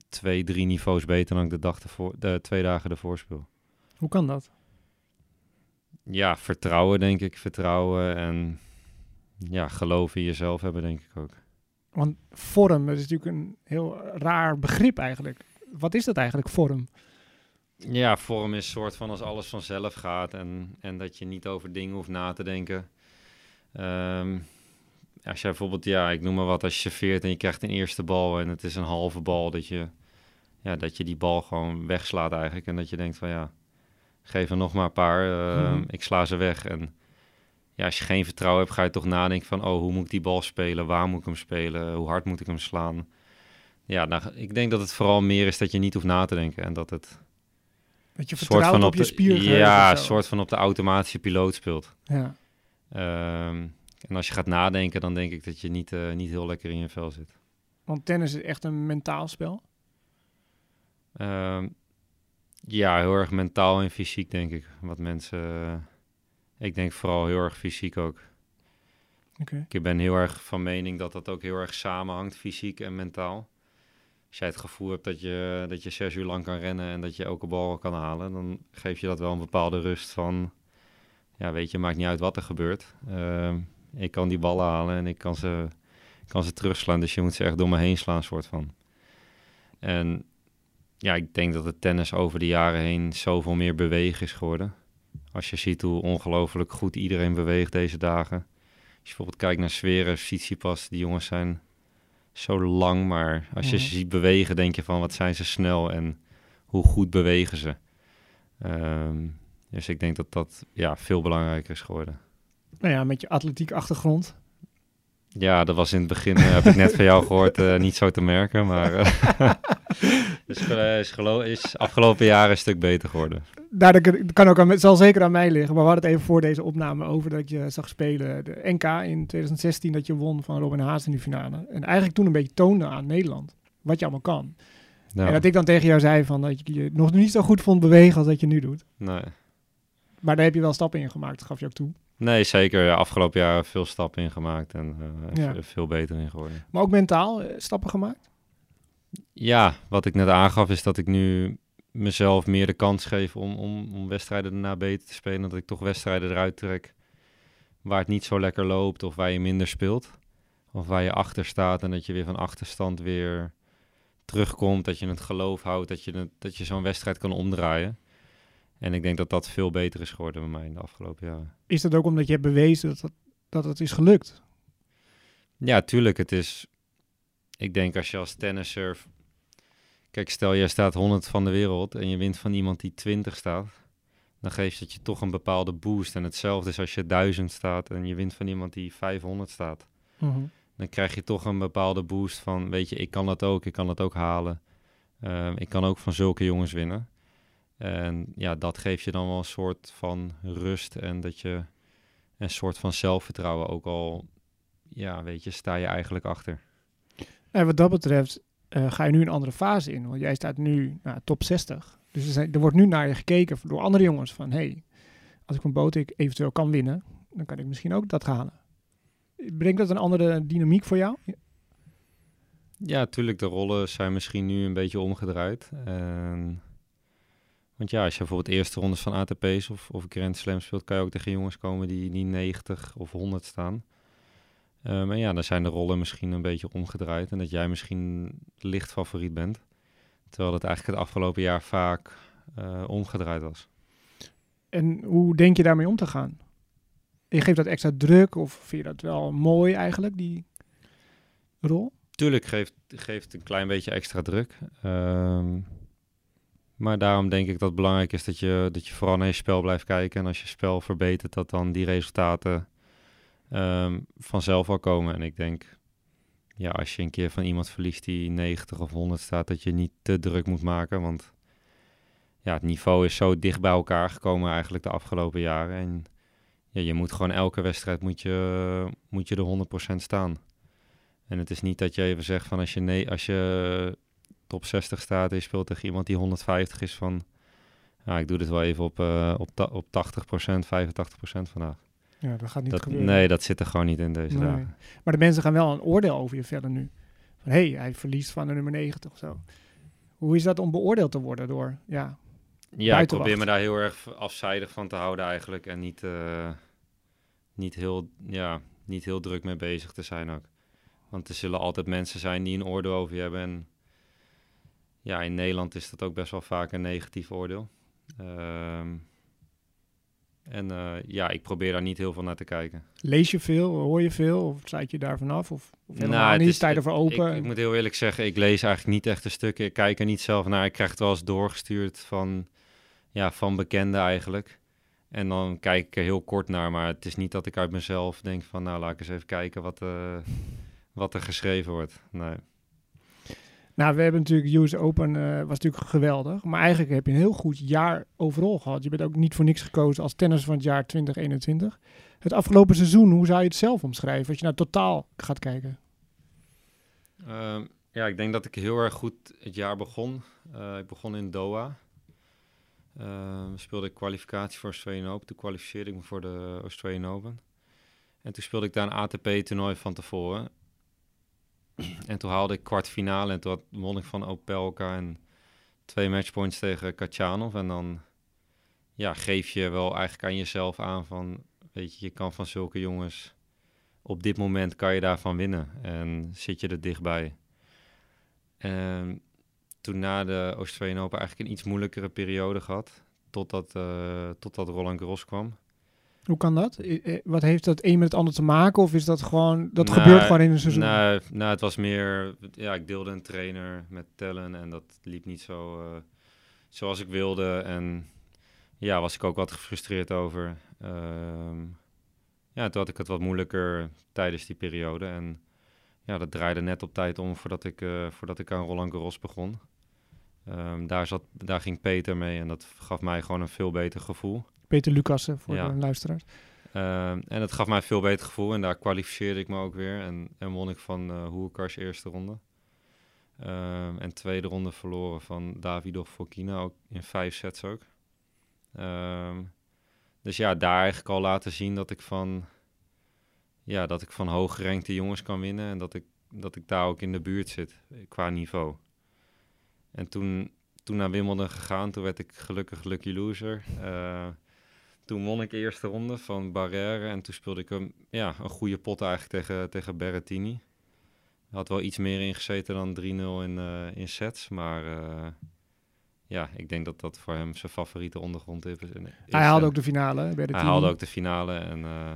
twee, drie niveaus beter dan ik de, dag ervoor, de twee dagen ervoor speel. Hoe kan dat? Ja, vertrouwen denk ik. Vertrouwen en ja, geloof in jezelf hebben denk ik ook. Want vorm, dat is natuurlijk een heel raar begrip eigenlijk. Wat is dat eigenlijk, vorm? Ja, vorm is soort van als alles vanzelf gaat en, en dat je niet over dingen hoeft na te denken. Ehm, als jij bijvoorbeeld, ja, ik noem maar wat, als je serveert en je krijgt een eerste bal en het is een halve bal, dat je, ja, dat je die bal gewoon wegslaat eigenlijk. En dat je denkt van ja, geef er nog maar een paar, ehm, Mhm. ik sla ze weg. En ja, als je geen vertrouwen hebt, ga je toch nadenken van, oh, hoe moet ik die bal spelen? Waar moet ik hem spelen? Hoe hard moet ik hem slaan? Ja, nou, ik denk dat het vooral meer is dat je niet hoeft na te denken en dat het Dat je soort van op je spiergeheugen Ja, een soort van op de automatische piloot speelt. Ja. Ehm, en als je gaat nadenken, dan denk ik dat je niet, eh, niet heel lekker in je vel zit. Want tennis is echt een mentaal spel. Ehm, ja, heel erg mentaal en fysiek, denk ik. Wat mensen. eh, ik denk vooral heel erg fysiek ook. Ik ben heel erg van mening dat dat ook heel erg samenhangt, fysiek en mentaal. Als jij het gevoel hebt dat je, dat je zes uur lang kan rennen en dat je elke bal kan halen, dan geef je dat wel een bepaalde rust van, ja, weet je, maakt niet uit wat er gebeurt. Ehm, ik kan die ballen halen en ik kan ze, ik kan ze terugslaan, dus je moet ze echt door me heen slaan, soort van. En ja, ik denk dat het tennis over de jaren heen zoveel meer bewegen is geworden. Als je ziet hoe ongelooflijk goed iedereen beweegt deze dagen. Als je bijvoorbeeld kijkt naar Sferen, Tsitsipas, die jongens zijn zo lang, maar als je ze ziet bewegen, denk je van wat zijn ze snel en hoe goed bewegen ze. Ehm, dus ik denk dat dat ja, veel belangrijker is geworden. Nou ja, met je atletiek achtergrond. Ja, dat was in het begin, eh, heb ik net van jou gehoord, eh, niet zo te merken, maar eh, is, is, gelo- is afgelopen jaren een stuk beter geworden. daar dat kan ook aan, zal zeker aan mij liggen. Maar we hadden het even voor deze opname over dat je zag spelen de NK in 2016 dat je won van Robin Haas in die finale. En eigenlijk toen een beetje toonde aan Nederland wat je allemaal kan. Ja. En dat ik dan tegen jou zei van dat je je nog niet zo goed vond bewegen als dat je nu doet. Nee. Maar daar heb je wel stappen in gemaakt, dat gaf je ook toe. nee, zeker. Ja, afgelopen jaar veel stappen in gemaakt en eh, Ja. veel beter in geworden. Maar ook mentaal eh, stappen gemaakt. Ja, wat ik net aangaf is dat ik nu mezelf meer de kans geef om, om, om wedstrijden daarna beter te spelen. Dat ik toch wedstrijden eruit trek waar het niet zo lekker loopt of waar je minder speelt. Of waar je achter staat en dat je weer van achterstand weer terugkomt. Dat je het geloof houdt dat je, het, dat je zo'n wedstrijd kan omdraaien. En ik denk dat dat veel beter is geworden bij mij in de afgelopen jaren. Is dat ook omdat je hebt bewezen dat het, dat het is gelukt? Ja, tuurlijk. Het is. Ik denk als je als tennisser. Kijk, stel jij staat 100 van de wereld en je wint van iemand die 20 staat. Dan geeft het je toch een bepaalde boost. En hetzelfde is als je 1000 staat en je wint van iemand die 500 staat. Dan krijg je toch een bepaalde boost van, weet je, ik kan dat ook, ik kan dat ook halen. Ehm, ik kan ook van zulke jongens winnen. En ja, dat geeft je dan wel een soort van rust en dat je een soort van zelfvertrouwen ook al, ja, weet je, sta je eigenlijk achter. En wat dat betreft eh, ga je nu een andere fase in. Want jij staat nu nou, top 60. Dus er, wordt nu naar je gekeken door andere jongens van... hey, als ik van Botik eventueel kan winnen, dan kan ik misschien ook dat halen. Brengt dat een andere dynamiek voor jou? Ja, tuurlijk, de rollen zijn misschien nu een beetje omgedraaid. Want ja, als je bijvoorbeeld eerste rondes van ATP's of, of Grand Slam speelt, kan je ook tegen jongens komen die, die 90 of 100 staan. Eh, maar ja, dan zijn de rollen misschien een beetje omgedraaid en dat jij misschien licht favoriet bent. Terwijl dat eigenlijk het afgelopen jaar vaak eh, omgedraaid was. En hoe denk je daarmee om te gaan? Je geeft dat extra druk of vind je dat wel mooi eigenlijk, die rol? Tuurlijk geeft, geeft een klein beetje extra druk. Ehm, maar daarom denk ik dat het belangrijk is dat je, dat je vooral naar je spel blijft kijken. En als je spel verbetert, dat dan die resultaten ehm, vanzelf wel komen. En ik denk, ja, als je een keer van iemand verliest die 90 of 100 staat, dat je niet te druk moet maken. Want ja, het niveau is zo dicht bij elkaar gekomen eigenlijk de afgelopen jaren. En ja, je moet gewoon elke wedstrijd moet je, moet je er 100% staan. En het is niet dat je even zegt van als je, nee, als je top 60 staat en je speelt tegen iemand die 150 is van... Ik doe dit wel even op, eh, op, op 80%, 85% vandaag. Ja, dat gaat niet Dat, gebeuren. nee, dat zit er gewoon niet in deze Nee. dagen. Maar de mensen gaan wel een oordeel over je vellen nu. Van, hé, hey, hij verliest van de nummer 90 of zo. Hoe is dat om beoordeeld te worden door, ja, Ja, ik probeer me daar heel erg afzijdig van te houden eigenlijk. En niet, eh, niet, heel, ja, niet heel druk mee bezig te zijn ook. Want er zullen altijd mensen zijn die een oordeel over je hebben. En ja, in Nederland is dat ook best wel vaak een negatief oordeel. Ehm, en eh, ja, ik probeer daar niet heel veel naar te kijken. lees je veel, hoor je veel of sluit je daar vanaf? Of, of helemaal Nou, niet, is- sta je ervoor open? Ik, ik moet heel eerlijk zeggen, ik lees eigenlijk niet echt de stukken. Ik kijk er niet zelf naar. Ik krijg het wel eens doorgestuurd van, ja, van bekenden eigenlijk. En dan kijk ik er heel kort naar. Maar het is niet dat ik uit mezelf denk van... nou, laat ik eens even kijken wat, eh, wat er geschreven wordt. Nee. Nou, we hebben natuurlijk US Open, eh, was natuurlijk geweldig. Maar eigenlijk heb je een heel goed jaar overal gehad. Je bent ook niet voor niks gekozen als tennis van het jaar 2021. Het afgelopen seizoen, hoe zou je het zelf omschrijven? Als je naar totaal gaat kijken. Ehm, ja, ik denk dat ik heel erg goed het jaar begon. Eh, ik begon in Doha. Ehm, speelde ik kwalificatie voor Australian Open. Toen kwalificeerde ik me voor de Australian Open. En toen speelde ik daar een ATP-toernooi van tevoren. en toen haalde ik kwartfinale en toen had- won ik van Opelka en twee matchpoints tegen Kachanov. En dan ja, geef je wel eigenlijk aan jezelf aan van, weet je, je kan van zulke jongens op dit moment kan je daarvan winnen en zit je er dichtbij. En toen na de Australian Open eigenlijk een iets moeilijkere periode gehad, totdat, eh totdat Roland Garros kwam. Hoe kan dat? Eh, Wat heeft dat een met het ander te maken? Of is dat gewoon, dat Nou, gebeurt gewoon in een seizoen? Nou, nou, het was meer, ja, ik deelde een trainer met Tellen en dat liep niet zo eh, zoals ik wilde. En ja, was ik ook wat gefrustreerd over. Ehm, ja, toen had ik het wat moeilijker tijdens die periode. En ja, dat draaide net op tijd om voordat ik, eh, voordat ik aan Roland Garros begon. Ehm, daar, zat, daar ging Peter mee en dat gaf mij gewoon een veel beter gevoel. Peter Lucassen voor Ja. de luisteraars. Ehm, en het gaf mij een veel beter gevoel en daar kwalificeerde ik me ook weer. En, en won ik van eh Hoerkars eerste ronde. Ehm, en tweede ronde verloren van Davidov Fokina, ook in vijf sets ook. Ehm, dus ja, daar eigenlijk al laten zien dat ik van, ja, dat ik van hooggerenkte jongens kan winnen. En dat ik, dat ik daar ook in de buurt zit eh, qua niveau. En toen, toen naar Wimbledon gegaan, toen werd ik gelukkig lucky loser. Toen won ik de eerste ronde van Barrère en toen speelde ik een, ja, een goede pot eigenlijk tegen, tegen Berrettini. Had wel iets meer ingezeten dan 3-0 in, eh, in sets, maar eh, ja, ik denk dat dat voor hem zijn favoriete ondergrond is. Hij haalde en ook de finale bij de hij haalde ook de finale en eh,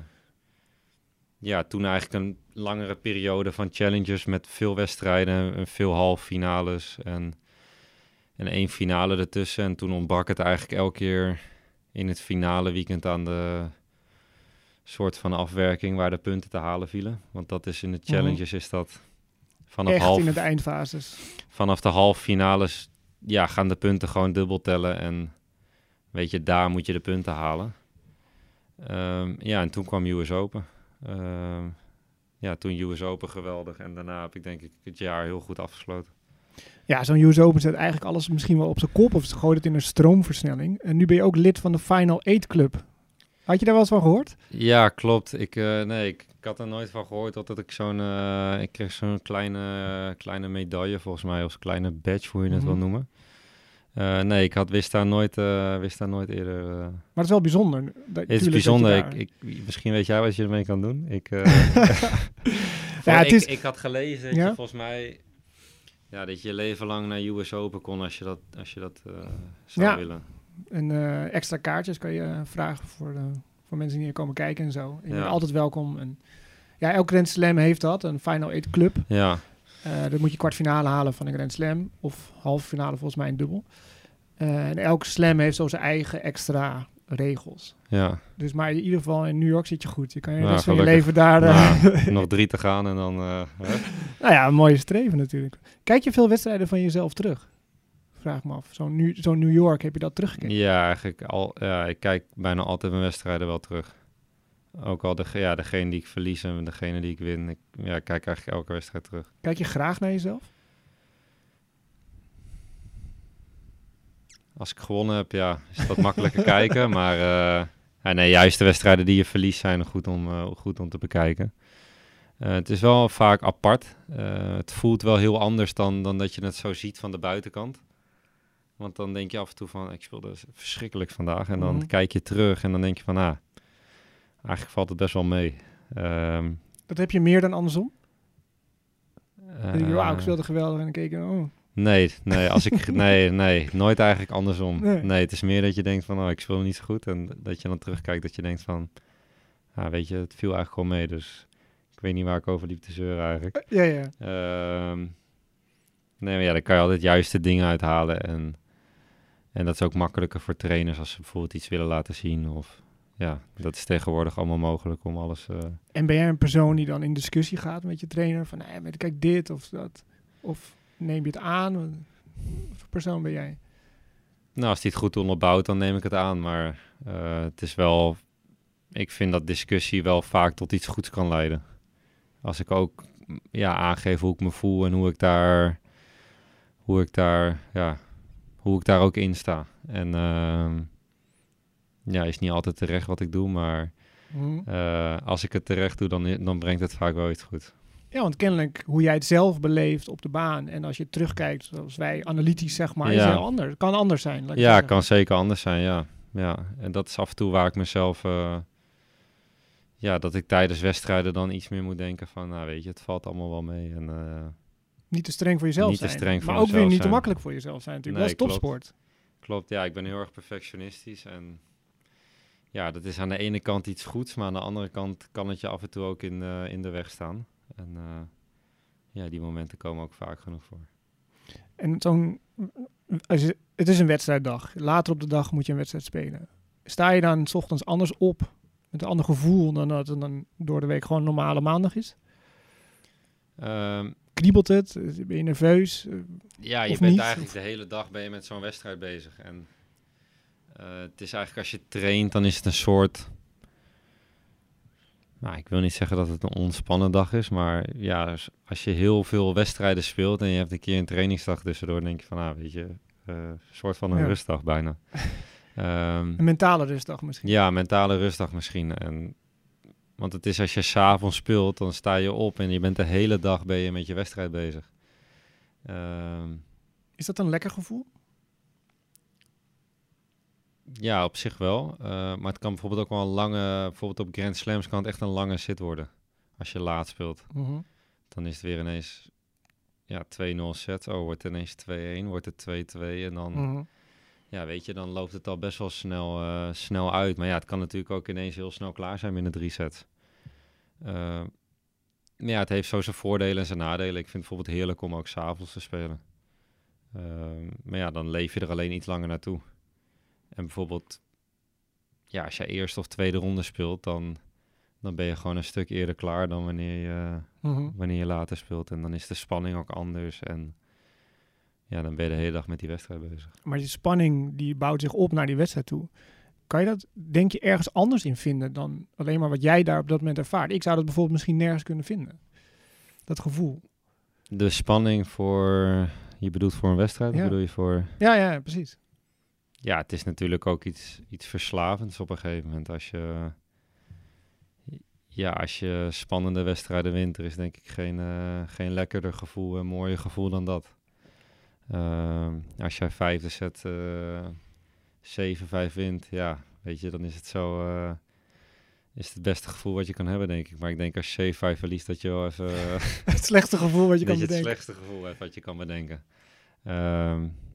ja, toen eigenlijk een langere periode van challenges met veel wedstrijden en veel halve finales en, en één finale ertussen. En toen ontbrak het eigenlijk elke keer in het finale weekend aan de soort van afwerking waar de punten te halen vielen. Want dat is in de challenges is dat vanaf, Echt half, in de eindfases. vanaf de halve finales ja, gaan de punten gewoon dubbel tellen. En weet je, daar moet je de punten halen. Ehm, ja, en toen kwam US Open. Ehm, ja, toen US Open geweldig. En daarna heb ik denk ik het jaar heel goed afgesloten. Ja, zo'n US Open zet eigenlijk alles misschien wel op zijn kop of ze gooit het in een stroomversnelling. En nu ben je ook lid van de Final Eight Club. Had je daar wel eens van gehoord? Ja, klopt. Ik, eh, nee, ik, ik had er nooit van gehoord dat ik zo'n... eh, ik kreeg zo'n kleine, kleine medaille volgens mij. Of zo'n kleine badge, hoe je het Mhm. wil noemen. Eh, nee, ik had, wist, daar nooit, wist daar nooit eerder... Maar het is wel bijzonder. Dat, Het is bijzonder. daar- Ik, ik, misschien weet jij wat je ermee kan doen. Ik, Ja, het ik, is- ik had gelezen dat Ja? je volgens mij ja, dat je leven lang naar US Open kon als je dat, als je dat eh, zou Ja. willen. En eh, extra kaartjes kan je eh, vragen voor, de, voor mensen die hier komen kijken en zo. En je Ja. bent altijd welkom. En, ja, elk Grand Slam heeft dat, een Final Eight Club. Ja, dan moet je kwartfinale halen van een Grand Slam. Of halve finale volgens mij een dubbel. En elke slam heeft zo zijn eigen extra regels. ja. Dus maar in ieder geval in New York zit je goed. Je kan je van je leven daar... eh, Nou, nog drie te gaan en dan... eh, hè? nou ja, een mooie streven natuurlijk. Kijk je veel wedstrijden van jezelf terug? Vraag me af. Zo'n New, zo'n New York, heb je dat teruggekeken? Ja, eigenlijk al. Ja, ik kijk bijna altijd mijn wedstrijden wel terug. Ook al de, ja, degene die ik verlies en degene die ik win. Ik ja, ik kijk eigenlijk elke wedstrijd terug. Kijk je graag naar jezelf? Als ik gewonnen heb, ja, is dat makkelijker kijken. Maar eh, ja, nee, juist de wedstrijden die je verliest zijn goed om, eh, goed om te bekijken. Eh, het is wel vaak apart. Het voelt wel heel anders dan, dan dat je het zo ziet van de buitenkant. Want dan denk je af en toe van, ik speelde verschrikkelijk vandaag. En dan Mhm. kijk je terug en dan denk je van, ah, eigenlijk valt het best wel mee. Ehm, Dat heb je meer dan andersom? Dan denk je, wauw, ik speelde geweldig en dan keek je, oh, Nee, nee, als ik, nee, nee, nooit eigenlijk andersom. Nee. Nee. het is meer dat je denkt van, oh, ik speel niet zo goed. En dat je dan terugkijkt dat je denkt van, ja, weet je, het viel eigenlijk gewoon mee. Dus ik weet niet waar ik over liep te zeuren eigenlijk. ja, ja. Ehm, nee, maar ja, dan kan je altijd juiste dingen uithalen. En, en dat is ook makkelijker voor trainers als ze bijvoorbeeld iets willen laten zien. Of ja, dat is tegenwoordig allemaal mogelijk om alles... eh, En ben jij een persoon die dan in discussie gaat met je trainer? Van, nee, maar kijk dit of dat. Of neem je het aan? Wat voor persoon ben jij? Nou, als hij het goed onderbouwt, dan neem ik het aan. Maar eh, het is wel... Ik vind dat discussie wel vaak tot iets goeds kan leiden. Als ik ook ja, aangeef hoe ik me voel en hoe ik daar... Hoe ik daar... Ja, hoe ik daar ook in sta. En ehm, ja, is niet altijd terecht wat ik doe, maar Hm. eh, als ik het terecht doe, dan, dan brengt het vaak wel iets goed. Ja, want kennelijk hoe jij het zelf beleeft op de baan. En als je terugkijkt, zoals wij analytisch zeg maar, is heel anders. kan anders zijn. laat Ja, kan zeker anders zijn, ja. ja. En dat is af en toe waar ik mezelf... eh, ja, dat ik tijdens wedstrijden dan iets meer moet denken van... Nou, weet je, het valt allemaal wel mee. En, eh, Niet te streng voor jezelf Niet te zijn. streng voor maar ook weer niet te makkelijk voor jezelf zijn natuurlijk. Nee, dat is topsport. klopt, ja, ik ben heel erg perfectionistisch. En ja, dat is aan de ene kant iets goeds... maar aan de andere kant kan het je af en toe ook in, eh, in de weg staan. En eh, ja, die momenten komen ook vaak genoeg voor. En zo'n... Het is een wedstrijddag. Later op de dag moet je een wedstrijd spelen. Sta je dan 's ochtends anders op met een ander gevoel dan dat het dan door de week gewoon een normale maandag is? Ehm, kriebelt het? Ben je nerveus? Ja, je bent niet, eigenlijk de hele dag ben je met zo'n wedstrijd bezig. En eh, het is eigenlijk als je traint, dan is het een soort... Nou, ik wil niet zeggen dat het een ontspannen dag is, maar ja, als- je heel veel wedstrijden speelt en je hebt een keer een trainingsdag tussendoor, denk je van, nou, weet je, een soort van een Ja. rustdag bijna. Ehm, Een mentale rustdag misschien. ja, mentale rustdag misschien. En, want het is als je s'avonds speelt, dan sta je op en je bent de hele dag ben je met je wedstrijd bezig. Ehm, Is dat een lekker gevoel? Ja, op zich wel. Eh, maar het kan bijvoorbeeld ook wel een lange... Bijvoorbeeld op Grand Slams kan het echt een lange sit worden. Als je laat speelt. Mhm. Dan is het weer ineens... Ja, 2-0 set. Oh, wordt het ineens 2-1. Wordt het 2-2. En dan... Mhm. Ja, weet je, dan loopt het al best wel snel, eh, snel uit. Maar ja, het kan natuurlijk ook ineens heel snel klaar zijn binnen drie sets. Eh, maar ja, het heeft zo zijn voordelen en zijn nadelen. Ik vind het bijvoorbeeld heerlijk om ook s'avonds te spelen. Eh, maar ja, dan leef je er alleen iets langer naartoe. En bijvoorbeeld, ja, als je eerste of tweede ronde speelt, dan, dan ben je gewoon een stuk eerder klaar dan wanneer je, Mhm. wanneer je later speelt. En dan is de spanning ook anders. En ja, dan ben je de hele dag met die wedstrijd bezig. Maar die spanning die bouwt zich op naar die wedstrijd toe. Kan je dat, denk je, ergens anders in vinden dan alleen maar wat jij daar op dat moment ervaart? Ik zou dat bijvoorbeeld misschien nergens kunnen vinden. Dat gevoel. De spanning voor, je bedoelt voor een wedstrijd? Of bedoel je voor... Ja, ja, precies. Ja, het is natuurlijk ook iets, iets verslavends op een gegeven moment. Als je, ja, als je spannende wedstrijden wint, er is denk ik geen, eh, geen lekkerder gevoel en mooier gevoel dan dat. Ehm, als jij vijfde set eh 7-5 wint, ja, weet je, dan is het zo... eh, is het beste gevoel wat je kan hebben, denk ik. Maar ik denk als je 7-5 verliest, dat je wel even... Het slechtste gevoel wat je kan je het bedenken. slechtste gevoel wat je kan bedenken.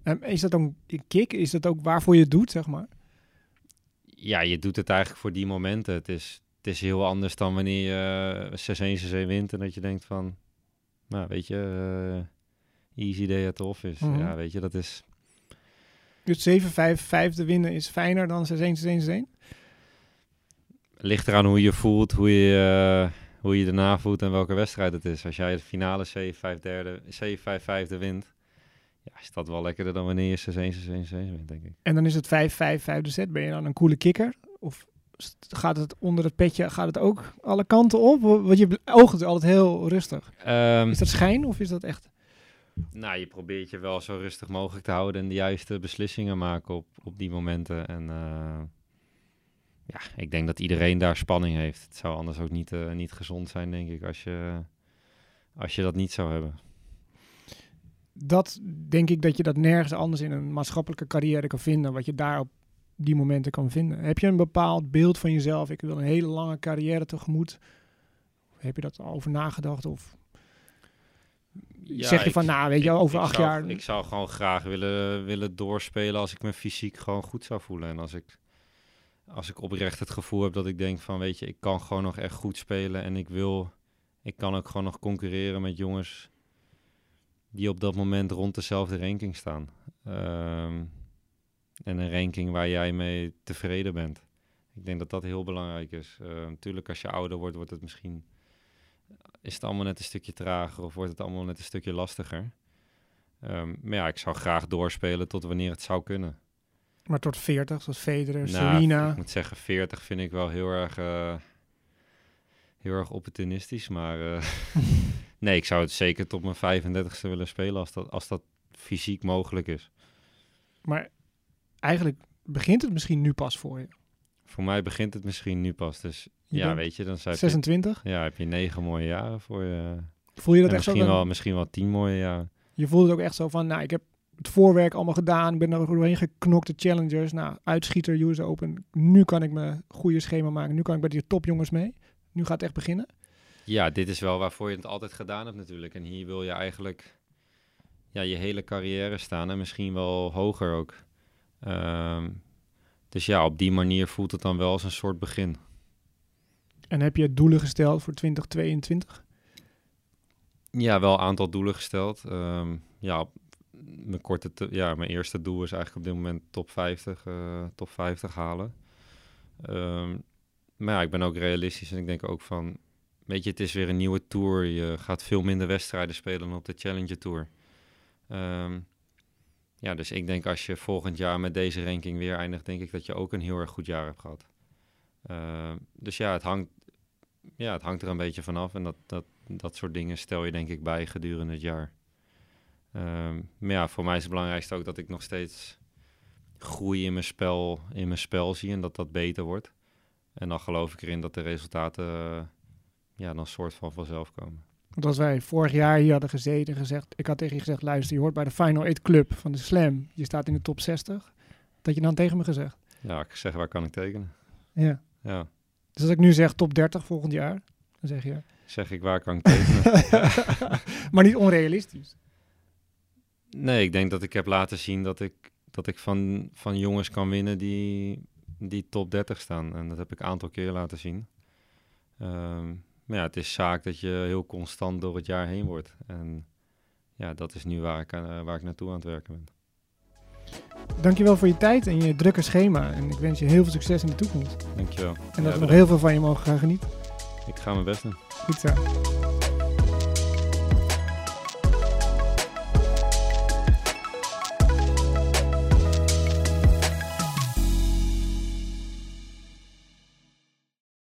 En is dat ook een kick? Is dat ook waarvoor je het doet, zeg maar? ja, je doet het eigenlijk voor die momenten. Het is, het is heel anders dan wanneer je eh, 6-1, 6-1 wint en dat je denkt van, nou weet je, eh, easy day at the office. Mhm. Ja, weet je, dat is, Dus 7-5 vijfde winnen is fijner dan 6-1, 6-1, 6-1? ligt eraan hoe je voelt, hoe je, eh, hoe je daarna voelt en welke wedstrijd het is. Als jij de finale 7-5 derde, 7-5 vijfde wint, ja, is dat wel lekkerder dan wanneer je 6-1, 6-1, 6-1 wint, denk ik. En dan is het 5-5 vijfde set. Ben je dan een coole kikker? Of gaat het onder het petje, gaat het ook alle kanten op? Want je het altijd heel rustig. Ehm, Is dat schijn of is dat echt? Nou, je probeert je wel zo rustig mogelijk te houden en de juiste beslissingen maken op, op die momenten. En eh, ja, ik denk dat iedereen daar spanning heeft. Het zou anders ook niet, eh, niet gezond zijn, denk ik, als je, als je dat niet zou hebben. Dat denk ik dat je dat nergens anders in een maatschappelijke carrière kan vinden. Wat je daar op die momenten kan vinden. Heb je een bepaald beeld van jezelf? Ik wil een hele lange carrière tegemoet. Heb je dat over nagedacht? Of Ja, zeg je ik- van, nou weet je, over acht zou- jaar... Ik zou gewoon graag willen, willen doorspelen als ik me fysiek gewoon goed zou voelen. En als ik, als ik oprecht het gevoel heb dat ik denk van, weet je, ik kan gewoon nog echt goed spelen. En ik wil, ik kan ook gewoon nog concurreren met jongens die op dat moment rond dezelfde ranking staan. Ehm, en een ranking waar jij mee tevreden bent. Ik denk dat dat heel belangrijk is. Eh, natuurlijk, als je ouder wordt, wordt het misschien is het allemaal net een stukje trager of wordt het allemaal net een stukje lastiger. Ehm, maar ja, ik zou graag doorspelen tot wanneer het zou kunnen. Maar tot 40, zoals Federer, Nou, Serena. Ik moet zeggen, 40 vind ik wel heel erg, eh, heel erg opportunistisch. Maar eh, nee, ik zou het zeker tot mijn 35ste willen spelen als dat, als dat fysiek mogelijk is. Maar eigenlijk begint het misschien nu pas voor je. Voor mij begint het misschien nu pas. Dus Je ja, weet je, dan je, 26. ja, heb je negen mooie jaren voor je. Voel je dat En echt zo? dan- wel, misschien wel tien mooie jaren. Je voelt het ook echt zo van, nou, ik heb het voorwerk allemaal gedaan. Ik ben er doorheen geknokt, de challengers. Nou, uitschieter, US Open. Nu kan ik mijn goede schema maken. Nu kan ik bij die topjongens mee. Nu gaat het echt beginnen. Ja, dit is wel waarvoor je het altijd gedaan hebt natuurlijk. En hier wil je eigenlijk ja, je hele carrière staan en misschien wel hoger ook. Ehm, dus ja, op die manier voelt het dan wel als een soort begin. En heb je doelen gesteld voor 2022? Ja, wel een aantal doelen gesteld. Ehm, ja, mijn, korte te- ja, mijn eerste doel is eigenlijk op dit moment top 50, eh, top 50 halen. Ehm, maar ja, ik ben ook realistisch en ik denk ook van... weet je, het is weer een nieuwe tour. Je gaat veel minder wedstrijden spelen dan op de Challenger Tour. Ehm, ja, dus ik denk als je volgend jaar met deze ranking weer eindigt, denk ik dat je ook een heel erg goed jaar hebt gehad. Ehm, dus ja het, hangt, ja, het hangt er een beetje vanaf. En dat, dat, dat soort dingen stel je denk ik bij gedurende het jaar. Ehm, maar ja, voor mij is het belangrijkste ook dat ik nog steeds groei in mijn spel, in mijn spel zie en dat dat beter wordt. En dan geloof ik erin dat de resultaten ja, dan soort van vanzelf komen. Want als wij vorig jaar hier hadden gezeten gezegd, ik had tegen je gezegd, luister, je hoort bij de Final 8 Club van de Slam. Je staat in de top 60. Dat je dan tegen me gezegd? Ja, ik zeg, waar kan ik tekenen? Ja. ja. Dus als ik nu zeg top 30 volgend jaar, dan zeg je... Zeg ik, waar kan ik tekenen? maar niet onrealistisch. Nee, ik denk dat ik heb laten zien dat ik, dat ik van, van jongens kan winnen die, die top 30 staan. En dat heb ik een aantal keer laten zien. Um, maar ja, het is zaak dat je heel constant door het jaar heen wordt. En ja, dat is nu waar ik, uh, waar ik naartoe aan het werken ben. Dankjewel voor je tijd en je drukke schema. En ik wens je heel veel succes in de toekomst. Dankjewel. En dat ja, we nog heel veel van je mogen gaan genieten. Ik ga mijn best doen. Goed zo.